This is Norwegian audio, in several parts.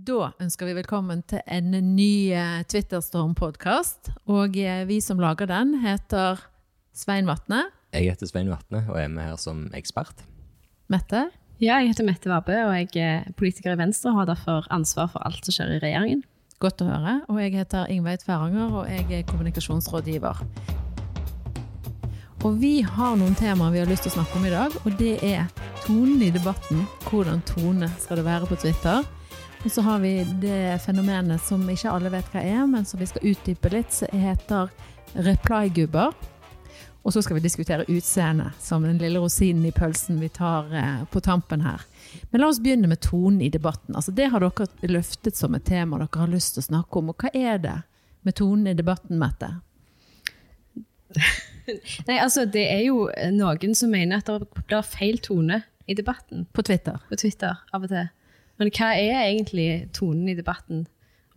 Da ønsker vi velkommen til en ny eh, Twitterstorm-podkast. Og eh, vi som lager den, heter Svein Vatne. Jeg heter Svein Vatne og er med her som ekspert. Mette. Ja, jeg heter Mette Vabø, og jeg er politiker i Venstre og har derfor ansvar for alt som skjer i regjeringen. Godt å høre. Og jeg heter Ingveig Tveranger, og jeg er kommunikasjonsrådgiver. Og vi har noen temaer vi har lyst til å snakke om i dag, og det er tonen i debatten. Hvordan tone skal det være på Twitter? Og så har vi det fenomenet som ikke alle vet hva er, men som vi skal utdype litt, som heter reply-gubber. Og så skal vi diskutere utseende, som den lille rosinen i pølsen vi tar eh, på tampen her. Men la oss begynne med tonen i debatten. Altså, det har dere løftet som et tema dere har lyst til å snakke om. Og hva er det med tonen i debatten, Mette? Nei, altså, det er jo noen som mener at det blir feil tone i debatten. På Twitter? På Twitter, av og til. Men hva er egentlig tonen i debatten?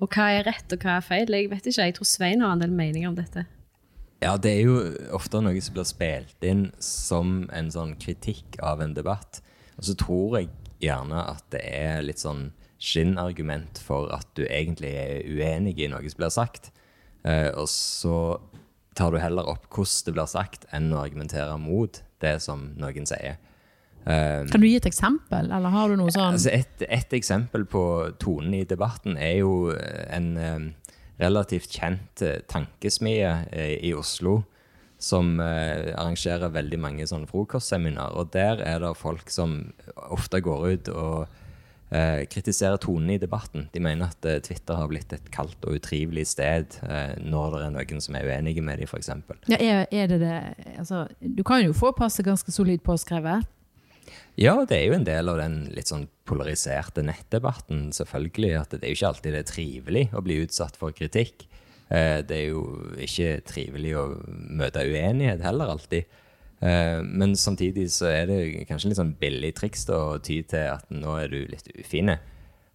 Og hva er rett, og hva er feil? Jeg vet ikke, jeg tror Svein har en del meninger om dette. Ja, det er jo ofte noe som blir spilt inn som en sånn kritikk av en debatt. Og så tror jeg gjerne at det er litt sånn skinnargument for at du egentlig er uenig i noe som blir sagt. Eh, og så tar du heller opp hvordan det blir sagt, enn å argumentere mot det som noen sier. Um, kan du gi et eksempel, eller har du noe sånn altså et, et, eksempel på tonen i debatten er jo en um, relativt kjent uh, tankesmie uh, i Oslo som uh, arrangerer veldig mange sånne frokostseminar. Og der er det folk som ofte går ut og kritiserer tonen i debatten. De mener at Twitter har blitt et kaldt og utrivelig sted når det er noen som er uenige med dem, f.eks. Ja, er, er det det altså, Du kan jo få passet ganske solid påskrevet. Ja, det er jo en del av den litt sånn polariserte nettdebatten, selvfølgelig. At det er jo ikke alltid det er trivelig å bli utsatt for kritikk. Eh, det er jo ikke trivelig å møte uenighet heller alltid. Eh, men samtidig så er det kanskje litt sånn billig triks å ty til at nå er du litt ufin.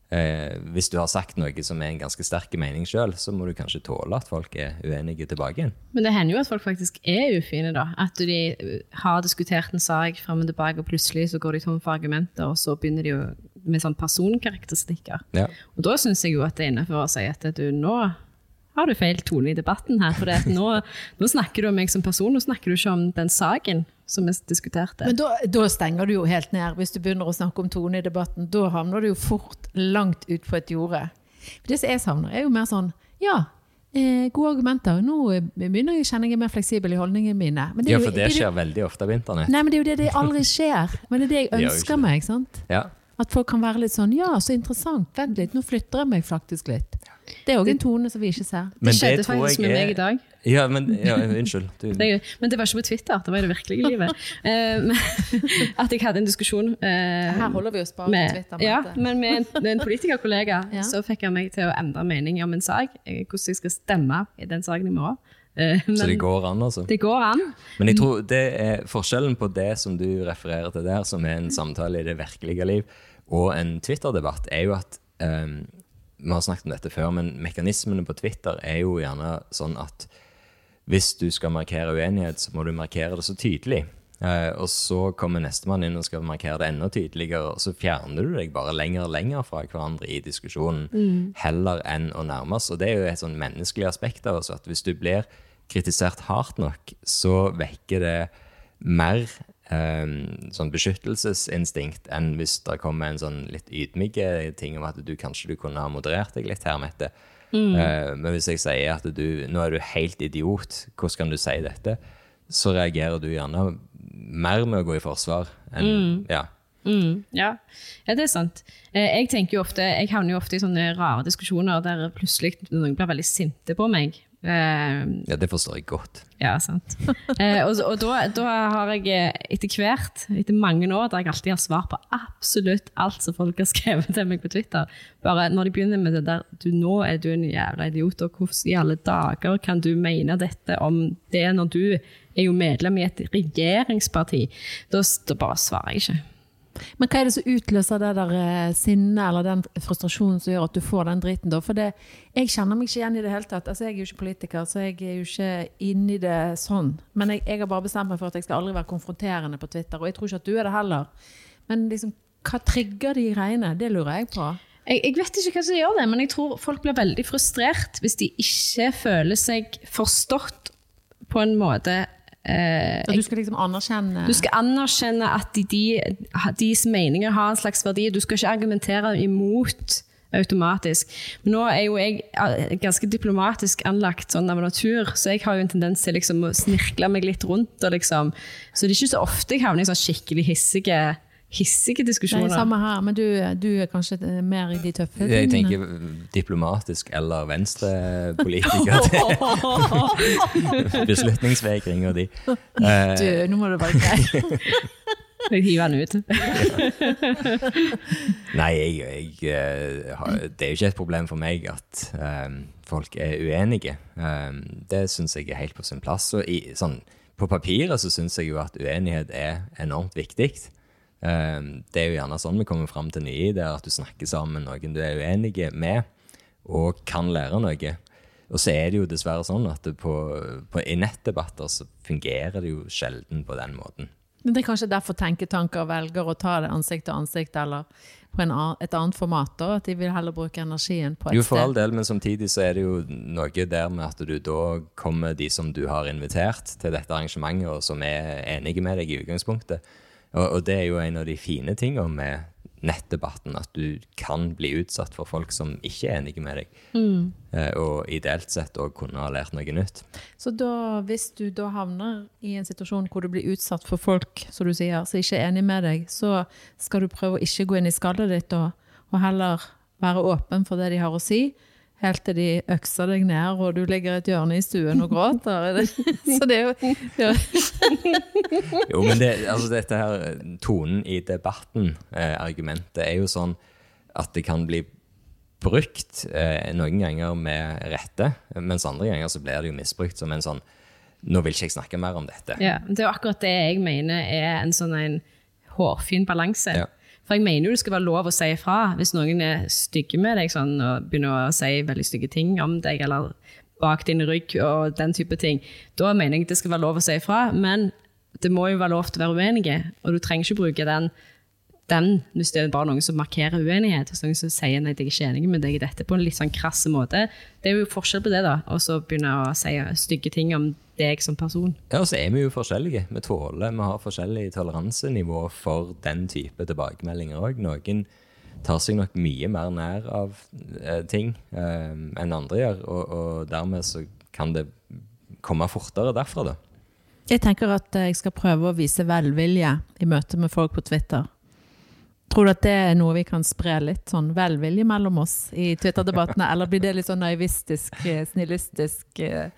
Eh, hvis du har sagt noe som er en ganske sterk mening sjøl, så må du kanskje tåle at folk er uenige tilbake igjen. Men det hender jo at folk faktisk er ufine, da. At de eh, har diskutert en sak fram og tilbake, og plutselig så går de tom for argumenter, og så begynner de jo med sånn personkarakteristikker. Ja. Og da syns jeg jo at det er innafor å si at du nå har du feil tone i debatten her. For nå, nå, snakker du om meg som person, nå snakker du ikke om den saken som vi diskuterte. Men da, da, stenger du jo helt ned, hvis du begynner å snakke om tone i debatten. Da havner du jo fort langt ut på et jorde. For det som jeg savner, er jo mer sånn ja, eh, gode argumenter. Nå begynner jeg å kjenne jeg er mer fleksibel i holdningene mine. ja, for det, det skjer det, veldig ofte på internett. Nei, men det er jo det det aldri skjer. Men det er det jeg ønsker meg. sant? Ja. At folk kan være litt sånn Ja, så interessant. Vent litt, nå flytter jeg meg faktisk litt. Det er òg en tone som vi ikke ser. det skjedde faktisk med meg i dag. Ja, men ja, Unnskyld. Du... Men det var ikke på Twitter, det var i det virkelige livet. uh, at jeg hadde en diskusjon uh, Her holder vi oss bare med, på Twitter. Ja, men med en, en politikerkollega ja. så fikk han meg til å endre mening om en sak. Hvordan jeg skal stemme i den saken i morgen. Men, så det går an, altså? Det går an. Men jeg tror det er forskjellen på det som du refererer til der, som er en samtale i det virkelige liv, og en Twitter-debatt, er jo at um, Vi har snakket om dette før, men mekanismene på Twitter er jo gjerne sånn at hvis du skal markere uenighet, så må du markere det så tydelig. Eh, og så kommer nestemann inn og skal markere det enda tydeligere, og så fjerner du deg bare lenger og lenger fra hverandre i diskusjonen, mm. heller enn å nærmes. Og det er jo et sånn menneskelig aspekt av oss, at hvis du blir kritisert hardt nok, så vekker det mer eh, sånn beskyttelsesinstinkt enn hvis det kommer en sånn litt ydmyke ting om at du kanskje du kunne ha moderert deg litt her, Mette. Mm. Uh, men hvis jeg sier at du nå er du helt idiot, hvordan kan du si dette? Så reagerer du gjerne mer med å gå i forsvar enn mm. ja. Mm, ja. ja. det er sant. Eh, jeg tenker jo ofte, jeg havner jo ofte i sånne rare diskusjoner der plutselig noen blir veldig sinte på meg. Uh, ja, det forstår jeg godt. Ja, sant. uh, og, og da, da, har jeg eh, etter hvert, etter mange år, der jeg alltid har svar på absolutt alt som folk har skrevet til meg på Twitter Bare når de begynner med det der du, 'Nå er du en jævla idiot', og hvordan i alle dager kan du mene dette om det når du er jo medlem i et regjeringsparti? Da, da bare svarer jeg ikke. Men hva er det som utløser det der eh, sinnet eller den frustrasjonen som gjør at du får den driten? da? For det, jeg kjenner meg ikke igjen i det hele tatt. Altså, Jeg er jo ikke politiker, så jeg er jo ikke inni det sånn. Men jeg, jeg har bare bestemt meg for at jeg skal aldri være konfronterende på Twitter. Og jeg tror ikke at du er det heller. Men liksom, hva trigger de greiene? Det lurer jeg på. Jeg, jeg, vet ikke hva som gjør det, men jeg tror folk blir veldig frustrert hvis de ikke føler seg forstått på en måte Eh, du skal liksom anerkjenne Du skal anerkjenne at de, de, deres meninger har en slags verdi. Du skal ikke argumentere imot automatisk. Men nå er jo jeg eh, ganske diplomatisk anlagt sånn av natur, så jeg har jo en tendens til liksom å snirkle meg litt rundt. Liksom. Så det er ikke så ofte jeg havner i sånn skikkelig hissige hissige diskusjoner. Nei, samme her, men du, du, er kanskje mer i de tøffe tingene? Jeg tenker diplomatisk eller venstrepolitiker. Beslutningsvegring og de. Du, nå må du være grei. Jeg hiver den ut. Nei, jeg, jeg, eh, det er jo ikke et problem for meg at um, folk er uenige. Um, det syns jeg er helt på sin plass. Og i, sånn, på papiret så syns jeg jo at uenighet er enormt viktig. Ehm, det er jo gjerne sånn vi kommer fram til nye ideer, at du snakker sammen med noen du er uenig med, og kan lære noe. Og så er det jo dessverre sånn at på, på, i nettdebatter så fungerer det jo sjelden på den måten. Men Det er kanskje derfor tenketanker velger å ta det ansikt til ansikt, eller på annen, et annet format? da, At de vil heller bruke energien på et sted? Jo, for all del, men samtidig så er det jo noe der med at du da kommer de som du har invitert til dette arrangementet, og som er enige med deg i utgangspunktet og, og, det er jo en av de fine tingene med nettdebatten, at du kan bli utsatt for folk som ikke er enige med deg. Mm. Eh, og ideelt sett òg kunne ha lært noe nytt. Så da, hvis du da havner i en situasjon hvor du blir utsatt for folk som du sier, som ikke er enig med deg, så skal du prøve å ikke gå inn i skallet ditt og, og heller være åpen for det de har å si helt til de økser deg ned, og du ligger i et hjørne i stuen og gråter. Så det er jo ja. Jo, men det, altså dette her, tonen i debatten, eh, argumentet, er jo sånn at det kan bli brukt eh, noen ganger med rette, mens andre ganger så blir det jo misbrukt som en sånn Nå vil ikke jeg snakke mer om dette. Ja, Det er jo akkurat det jeg mener er en sånn en hårfin balanse. Ja. For jeg mener jo det skal være lov å si ifra hvis noen er stygge med deg sånn, og begynner å si veldig stygge ting om deg, eller bak din rygg og den type ting. Da mener jeg det skal være lov å si ifra, men det må jo være lov til å være uenige. Og du trenger ikke bruke den, den hvis det er bare noen som markerer uenighet. Hvis noen som sier nei, jeg er ikke enig med deg i dette på en litt sånn krass måte. Det er jo forskjell på det, da. Og så begynne å si stygge ting om deg som person. Ja, og så er vi jo forskjellige. Vi tåler, vi har forskjellig toleransenivå for den type tilbakemeldinger òg. Noen tar seg nok mye mer nær av eh, ting eh, enn andre gjør, og, og, dermed så kan det komme fortere derfra, da. Jeg tenker at jeg skal prøve å vise velvilje i møte med folk på Twitter. Tror du at det er noe vi kan spre litt sånn velvilje mellom oss i Twitter-debattene, eller blir det litt sånn naivistisk, eh, snillistisk? Eh?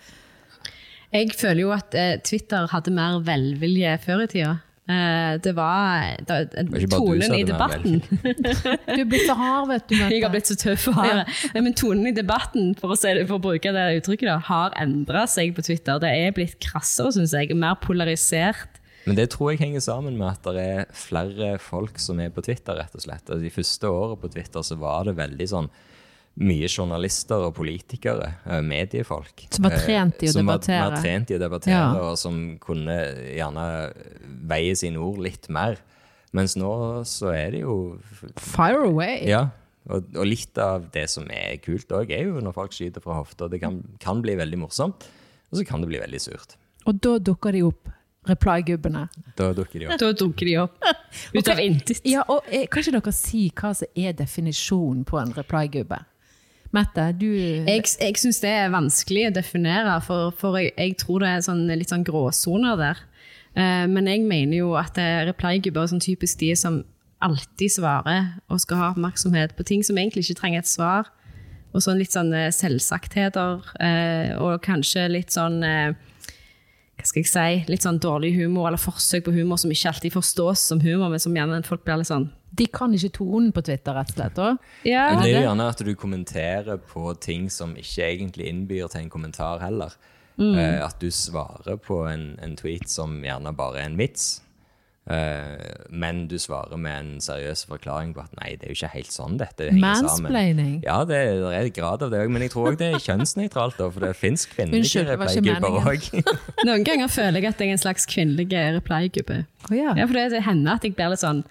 Jeg føler jo at eh, Twitter hadde mer velvilje før i tida. Eh, det var, det, var tonen i debatten Du er blitt så hard, vet du. Jeg har blitt så tøff. Ja. Men tonen i debatten, for å, se, for å bruke det uttrykket, da, har endra seg på Twitter. Det er blitt krassere, syns jeg. Mer polarisert. Men det tror jeg henger sammen med at det er flere folk som er på Twitter, rett og slett. Altså, de første årene på Twitter så var det veldig sånn mye journalister og politikere, eh, mediefolk. Som var trent i å som debattere. Var, var trent i å debattere, ja. og som kunne gjerne veie sine ord litt mer. Mens nå så er det jo Fire away! Ja, og, og litt av det som er kult òg, er jo når folk skyter fra hofta. Det kan, kan bli veldig morsomt, og så kan det bli veldig surt. Og da dukker de opp reply-gubbene. Da dukker de opp. Da dukker de opp. Ut av intet. Ja, og eh, Kan ikke dere si hva som er definisjonen på en reply-gubbe? Mette, du Jeg, jeg syns det er vanskelig å definere, for, for jeg, jeg, tror det er sånn, litt sånn gråsoner der. Uh, men jeg mener jo at uh, reply-gubber er sånn typisk de som alltid svarer og skal ha oppmerksomhet på ting som egentlig ikke trenger et svar. Og sånn litt sånn selvsaktheter, selvsagtheter, uh, og kanskje litt sånn hva skal jeg si, litt sånn dårlig humor, eller forsøk på humor som ikke alltid forstås som humor, men som gjerne folk blir litt sånn de kan ikke tonen på Twitter, rett og slett? Ja, Men det er jo gjerne at du kommenterer på ting som ikke egentlig innbyr til en kommentar heller. Mm. Uh, at du svarer på en, en, tweet som gjerne bare er en vits. Uh, men du svarer med en seriøs forklaring på at nei, det er jo ikke helt sånn dette henger sammen. Ja, det, det er grad av det òg, men jeg tror òg det er kjønnsnøytralt, for det fins kvinnelige reply-gubber òg. Noen ganger føler jeg at jeg er en slags kvinnelig reply-gubbe. Oh, ja. ja, for det hender at jeg blir litt sånn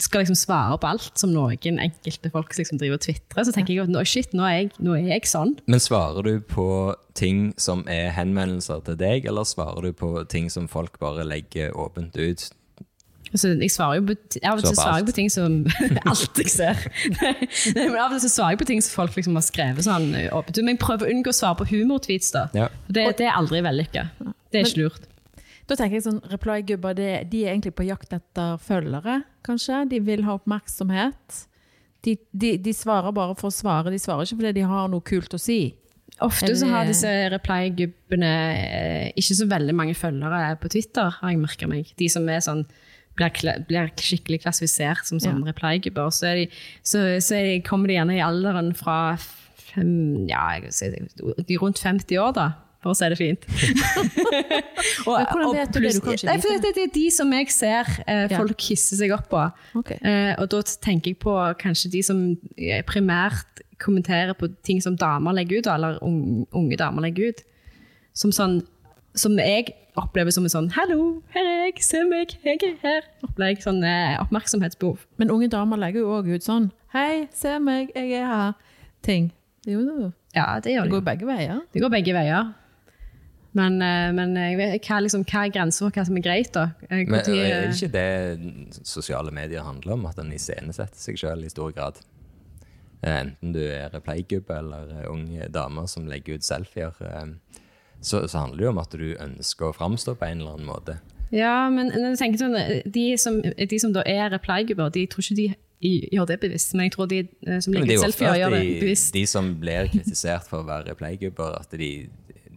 skal liksom svare på alt som noen enkelte folk liksom driver og tvitrer, så tenker jeg at nå, shit, nå er jeg, nå er jeg, sånn. Men svarer du på ting som er henvendelser til deg, eller svarer du på ting som folk bare legger åpent ut? Altså, jeg svarer jo på, Av og til svarer jeg på ting som Alt jeg ser. men Av og til svarer jeg på ting som folk liksom har skrevet sånn åpent. Men jeg prøver å unngå å svare på humortweets. da. Ja. Det, det, er aldri vellykka. Det er ikke lurt. Da tenker jeg sånn, Reply-gubber de er egentlig på jakt etter følgere, kanskje. De vil ha oppmerksomhet. De, de, de, svarer bare for å svare, de svarer ikke fordi de har noe kult å si. Ofte så har disse reply-gubbene eh, ikke så veldig mange følgere på Twitter, har jeg merka meg. De som er sånn blir, blir, skikkelig klassifisert som sånn ja. reply-gubber. Så, så, så de, kommer de gjerne i alderen fra fem, ja, de rundt 50 år, da for å si det fint. og, hvordan vet du det? Du vite det. Det er de som jeg ser eh, folk hisser seg opp på. Okay. Eh, og da tenker jeg på kanskje de som eh, primært kommenterer på ting som damer legger ut, eller unge, unge damer legger ut. Som, sånn, som jeg opplever som en sånn 'hallo, her er jeg, se meg, jeg er her'. Opplegg, sånn eh, oppmerksomhetsbehov. Men unge damer legger jo òg ut sånn 'hei, se meg, jeg er her'. Ting. Jo, ja, det gjør det. Det går begge veier. Det går begge veier. Men, eh, men vet, hva, liksom, hva, er grensa for hva som er greit? da? Eh, men, er det eh, ikke det sosiale medier handler om? At en iscenesetter seg sjøl i stor grad? Enten du er reply-gubbe eller unge damer som legger ut selfier. Så, så, handler det jo om at du ønsker å framstå på en eller annen måte. Ja, men sånn, de, som, de som da er reply-gubber, de tror ikke de gjør det bevisst. Men jeg tror de som legger ut selfier, gjør det bevisst. De som blir kritisert for å være reply-gubber, at de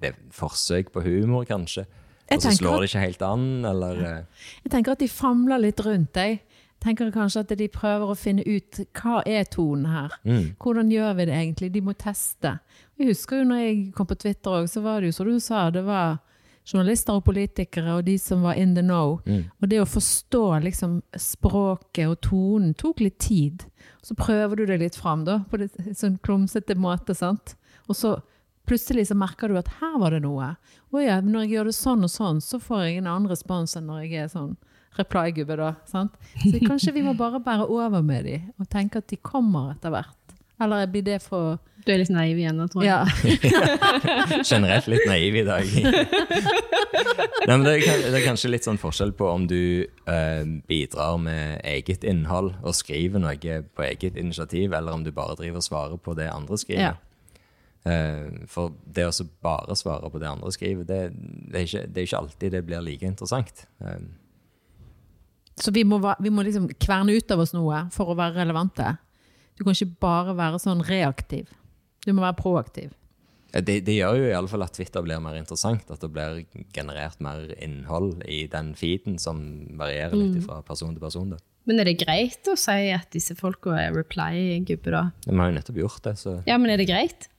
det er forsøk på humor, kanskje. Og så slår det ikke helt an, eller eh. Jeg tenker at de famler litt rundt deg. tenker kanskje at de prøver å finne ut hva er tonen her. Mm. Hvordan gjør vi det egentlig? De må teste. Jeg husker jo når jeg kom på Twitter òg, så var det jo som du sa, det var journalister og politikere og de som var in the know. Mm. Og det å forstå liksom språket og tonen tok litt tid. Så prøver du det litt fram, da, på en sånn klumsete måte. sant? Og så plutselig så merker du at her var det noe. Å ja, når jeg gjør det sånn og sånn, så får jeg en annen respons enn når jeg er sånn reply-gubbe, da. sant? Så kanskje vi må bare bære over med dem og tenke at de kommer etter hvert. Eller blir det for Du er litt naiv igjen nå, tror jeg. Ja. Generelt litt naiv i dag. Nei, men det er, det, er, kanskje litt sånn forskjell på om du eh, bidrar med eget innhold og skriver noe på eget initiativ, eller om du bare driver og svarer på det andre skriver. Ja. Eh, for det å bare svare på det andre skriver, det, det, er ikke, det, er ikke, alltid det blir like interessant. Eh, Så vi må, vi må liksom kverne ut av oss noe for å være relevante. Du kan ikke bare være sånn reaktiv. Du må være proaktiv. Det, det gjør jo i alle fall at Twitter blir mer interessant. At det blir generert mer innhold i den feeden som varierer litt mm. fra person til person. Da. Men er det greit å si at disse folka er reply-gubber, da? Vi har jo nettopp gjort det, så Ja, men er det greit?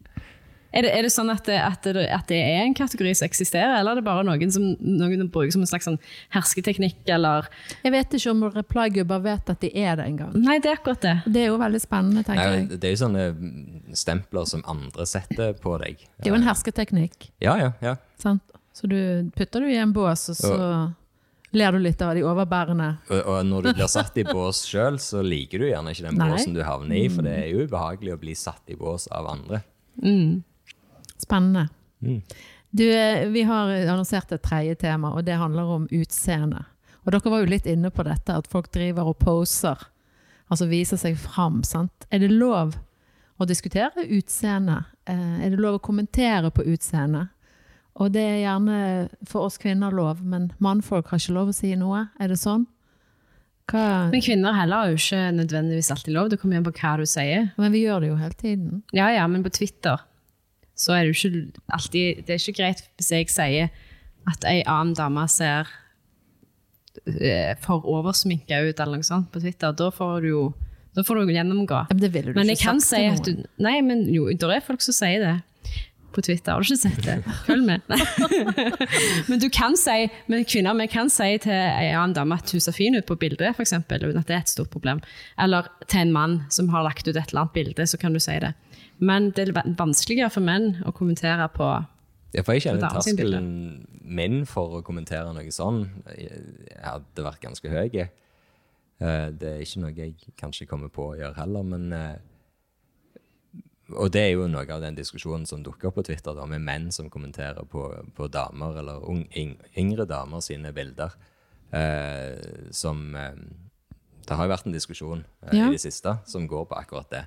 Er det, er det sånn at det, at, det, at det, er en kategori som eksisterer, eller er det bare noen som noen bruker som en slags sånn hersketeknikk, eller Jeg vet ikke om reply-gubber vet at de er det engang. Nei, det er akkurat det. Det er jo veldig spennende, tenker Nei, jeg. Det er jo sånne stempler som andre setter på deg. Det er jo en hersketeknikk. Ja, ja, ja. Sant? Så du putter du i en bås, og så ler du litt av de overbærende. Og, og når du blir satt i bås sjøl, så liker du gjerne ikke den Nei. båsen du havner i, for det er jo ubehagelig å bli satt i bås av andre. Mm. Spennende. Mm. Du, eh, vi har annonsert et tredje tema, og det handler om utseende. Og dere var jo litt inne på dette, at folk driver og poser. Altså viser seg fram. sant? Er det lov å diskutere utseende? Eh, er det lov å kommentere på utseende? Og det er gjerne for oss kvinner lov, men mannfolk har ikke lov å si noe. Er det sånn? Hva? Men kvinner heller har jo ikke nødvendigvis alltid lov. Det kommer igjen på hva du sier. Men vi gjør det jo hele tiden. Ja, ja, men på Twitter så er det jo ikke alltid Det er ikke greit hvis jeg sier at ei annen dame ser eh, for oversminka ut eller noe sånt på Twitter. Da får du jo da får du gjennomgå. Men det ville du men ikke sagt si noen. Du, nei, men jo, det er folk som sier det på Twitter. Har du ikke sett det? Følg med. men du kan si, men kvinner vi kan si til en annen dame at hun ser fin ut på bildet, f.eks., uten at det er et stort problem. Eller til en mann som har lagt ut et eller annet bilde, så kan du si det. Men det er vanskeligere for menn å kommentere på ja, for jeg kjenner terskelen min for å kommentere noe sånn hadde vært ganske høy. Eh, det er ikke noe jeg kanskje kommer på å gjøre heller, men eh, Og det er jo noe av den diskusjonen som dukker opp på Twitter, da, med menn som kommenterer på, på damer, eller yngre damer sine bilder, eh, som Det har jo vært en diskusjon i det siste som går på akkurat det.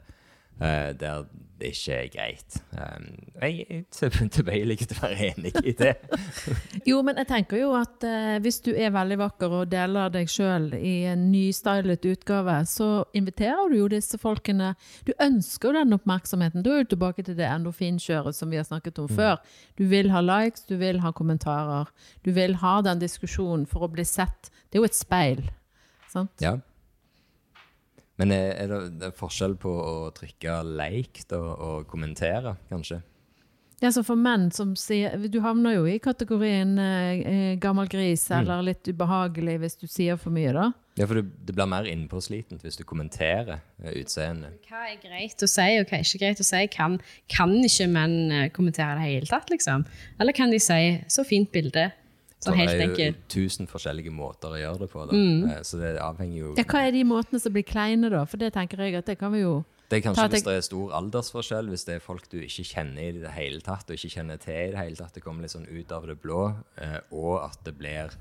Uh, der det ikke er greit. Um, jeg er tilbøyelig til å være enig i det. jo, men jeg tenker jo at uh, hvis du er veldig vakker og deler deg sjøl i en nystylet utgave, så inviterer du jo disse folkene Du ønsker jo den oppmerksomheten. Da er du tilbake til det endorfinkjøret som vi har snakket om mm. før. Du vil ha likes, du vil ha kommentarer. Du vil ha den diskusjonen for å bli sett. Det er jo et speil. Sant? Ja. Men er, er det, det er forskjell på å trykke 'like' og, og kommentere, kanskje? Ja, så For menn som sier Du havner jo i kategorien eh, eh gammel gris mm. eller litt ubehagelig hvis du sier for mye, da. Ja, for det, det blir mer innpåslitent hvis du kommenterer uh, utseendet. Hva er greit å si, og hva er ikke greit å si? Kan, kan ikke menn eh, kommentere det hele tatt, liksom? Eller kan de si 'så fint bilde'? Så det er jo tusen forskjellige måter å gjøre det på. Mm. Eh, så det avhenger jo ja, Hva er de måtene som blir kleine, da? For det tenker jeg at det kan vi jo Det er kanskje hvis det er stor aldersforskjell, hvis det er folk du ikke kjenner i det hele tatt, og ikke kjenner til i det hele tatt, det kommer litt sånn ut av det blå, eh, og at det blir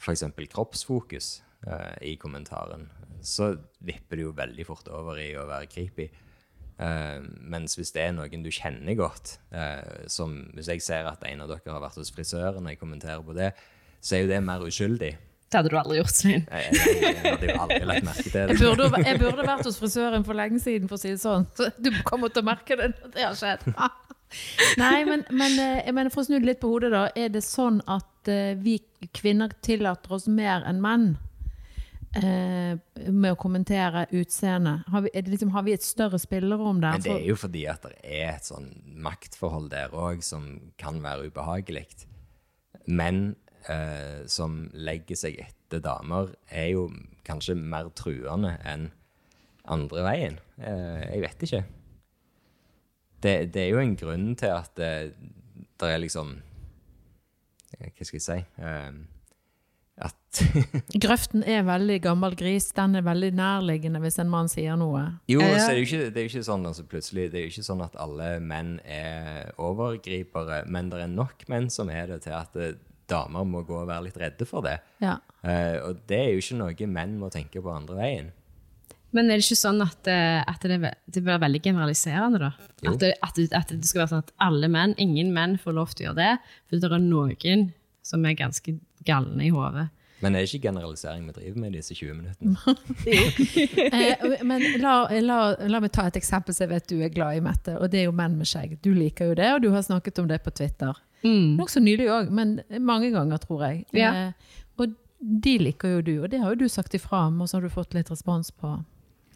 f.eks. kroppsfokus eh, i kommentaren, så vipper det jo veldig fort over i å være creepy. Uh, mens hvis det er noen du kjenner godt, uh, som hvis jeg ser at en av dere har vært hos frisøren, og jeg kommenterer på det, så er jo det mer uskyldig. Det hadde du aldri gjort, Svein. Jeg, jeg, jeg, hadde jo aldri lagt merke til det. Jeg burde, jeg burde, vært hos frisøren for lenge siden, for å si det sånn. Så du kommer til å merke det når det har skjedd. Nei, men, men eh, jeg mener, for å snu det litt på hodet, da. Er det sånn at vi kvinner tillater oss mer enn menn? Eh, med å kommentere utseendet? Har, liksom, har, vi et større spillerom der? Men det er jo fordi at det er et sånn maktforhold der òg som kan være ubehagelig. Menn eh, som legger seg etter damer, er jo kanskje mer truende enn andre veien. Eh, jeg vet ikke. Det, det, er jo en grunn til at det, det er liksom Hva skal jeg si? Eh, at Grøften er veldig gammel gris. Den er veldig nærliggende hvis en mann sier noe. Jo, så er det, ikke, det er jo ikke sånn altså, plutselig, det er jo ikke sånn at alle menn er overgripere, men det er nok menn som er det til at det, damer må gå og være litt redde for det. Ja. Uh, og det er jo ikke noe menn må tenke på andre veien. Men er det ikke sånn at, eh, at det, det, blir veldig generaliserende, da? At det, at, at det, skal være sånn at alle menn, ingen menn får lov til å gjøre det, for det er noen som er ganske galne i hodet. Men det er ikke generalisering vi driver med i disse 20 minuttene. eh, men la, la, la, meg ta et eksempel som jeg vet du er glad i, Mette. Og det er jo menn med skjegg. Du liker jo det, og du har snakket om det på Twitter. Mm. Nokså nylig òg, men mange ganger, tror jeg. Ja. Eh, og de liker jo du, og det har jo du sagt ifra om, og så har du fått litt respons på.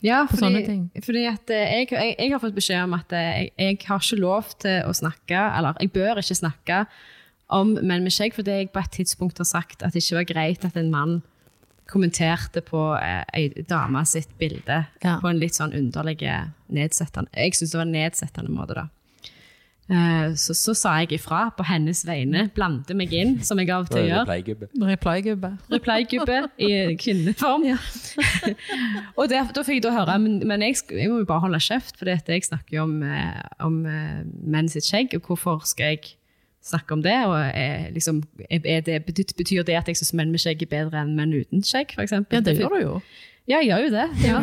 Ja, fordi, fordi at eh, jeg, jeg, jeg, har fått beskjed om at eh, jeg, jeg, har ikke lov til å snakke, eller jeg bør ikke snakke om menn med skjegg, fordi jeg på et tidspunkt har sagt at det ikke var greit at en mann kommenterte på eh, ei dame sitt bilde ja. på en litt sånn underlig, nedsettende Jeg syns det var en nedsettende måte, da. Eh, så, så, sa jeg ifra på hennes vegne, blande meg inn, som jeg av og til gjør. Reply-gubbe. Reply-gubbe i kvinneform. Ja. og det, da fikk jeg da høre men, men jeg, jeg, må jo bare holde kjeft, for jeg snakker jo om, eh, om menn sitt skjegg, og hvorfor skal jeg snakke om det. og er, liksom, er det, Betyr det at jeg syns menn med skjegg er bedre enn menn uten skjegg, f.eks.? Ja, det gjør du jo. Ja, jeg gjør jo det. det ja.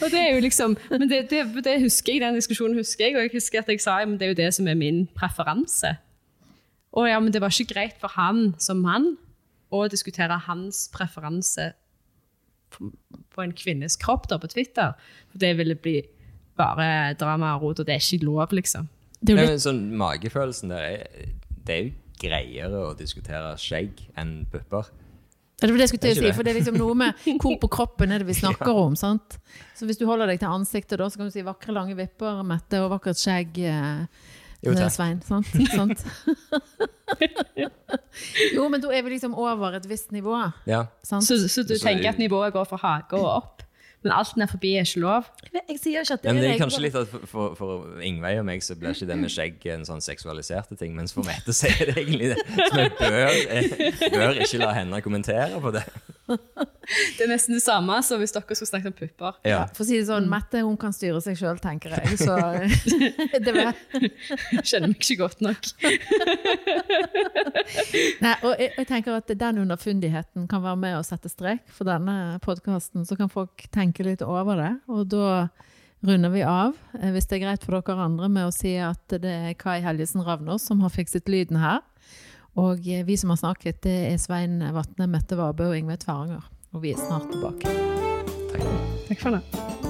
og det er jo liksom Men det, det, det, husker jeg, den diskusjonen husker jeg, og jeg husker at jeg sa at det er jo det som er min preferanse. Og ja, men det var ikke greit for han som mann å diskutere hans preferanse på, på en kvinnes kropp da, på Twitter. For det ville bli bare drama og rot, og det er ikke lov, liksom. Det er jo litt... sånn Magefølelsen der er, Det er jo greiere å diskutere skjegg enn pupper. Ja, det var det jeg skulle til å si, for det er liksom noe med hvor på kroppen er det vi snakker ja. om. sant? Så hvis du holder deg til ansiktet, da, så kan du si vakre, lange vipper, Mette, og vakkert skjegg. Eh, jo, takk. Svein, sant? sant? jo, men da er vi liksom over et visst nivå. Ja. Så, så, du tenker at nivået går fra hage og opp? Men alt ned forbi er ikke lov. Jeg sier ikke at det, men det er kanskje litt at for, for Ingveig og meg så blir ikke det med skjegg en sånn seksualiserte ting, mens for Mette så er det egentlig det. Så vi bør, eh, bør ikke la henne kommentere på det. Det er nesten det samme som hvis dere skulle snakket om pupper. Ja. For å si det sånn, Mette hun kan styre seg sjøl, tenker jeg. Så det var Kjenner meg ikke godt nok. Nei, og jeg, jeg, tenker at den underfundigheten kan være med å sette strek for denne podkasten. Så kan folk tenke litt over det. Og da runder vi av, eh, hvis det er greit for dere andre, med å si at det er Kai Helgesen Ravnås som har fikset lyden her. Og vi som har snakket, det er Svein Vatne, Mette Vabø og Ingve Tveranger. Og vi er snart tilbake. Takk. Takk for det.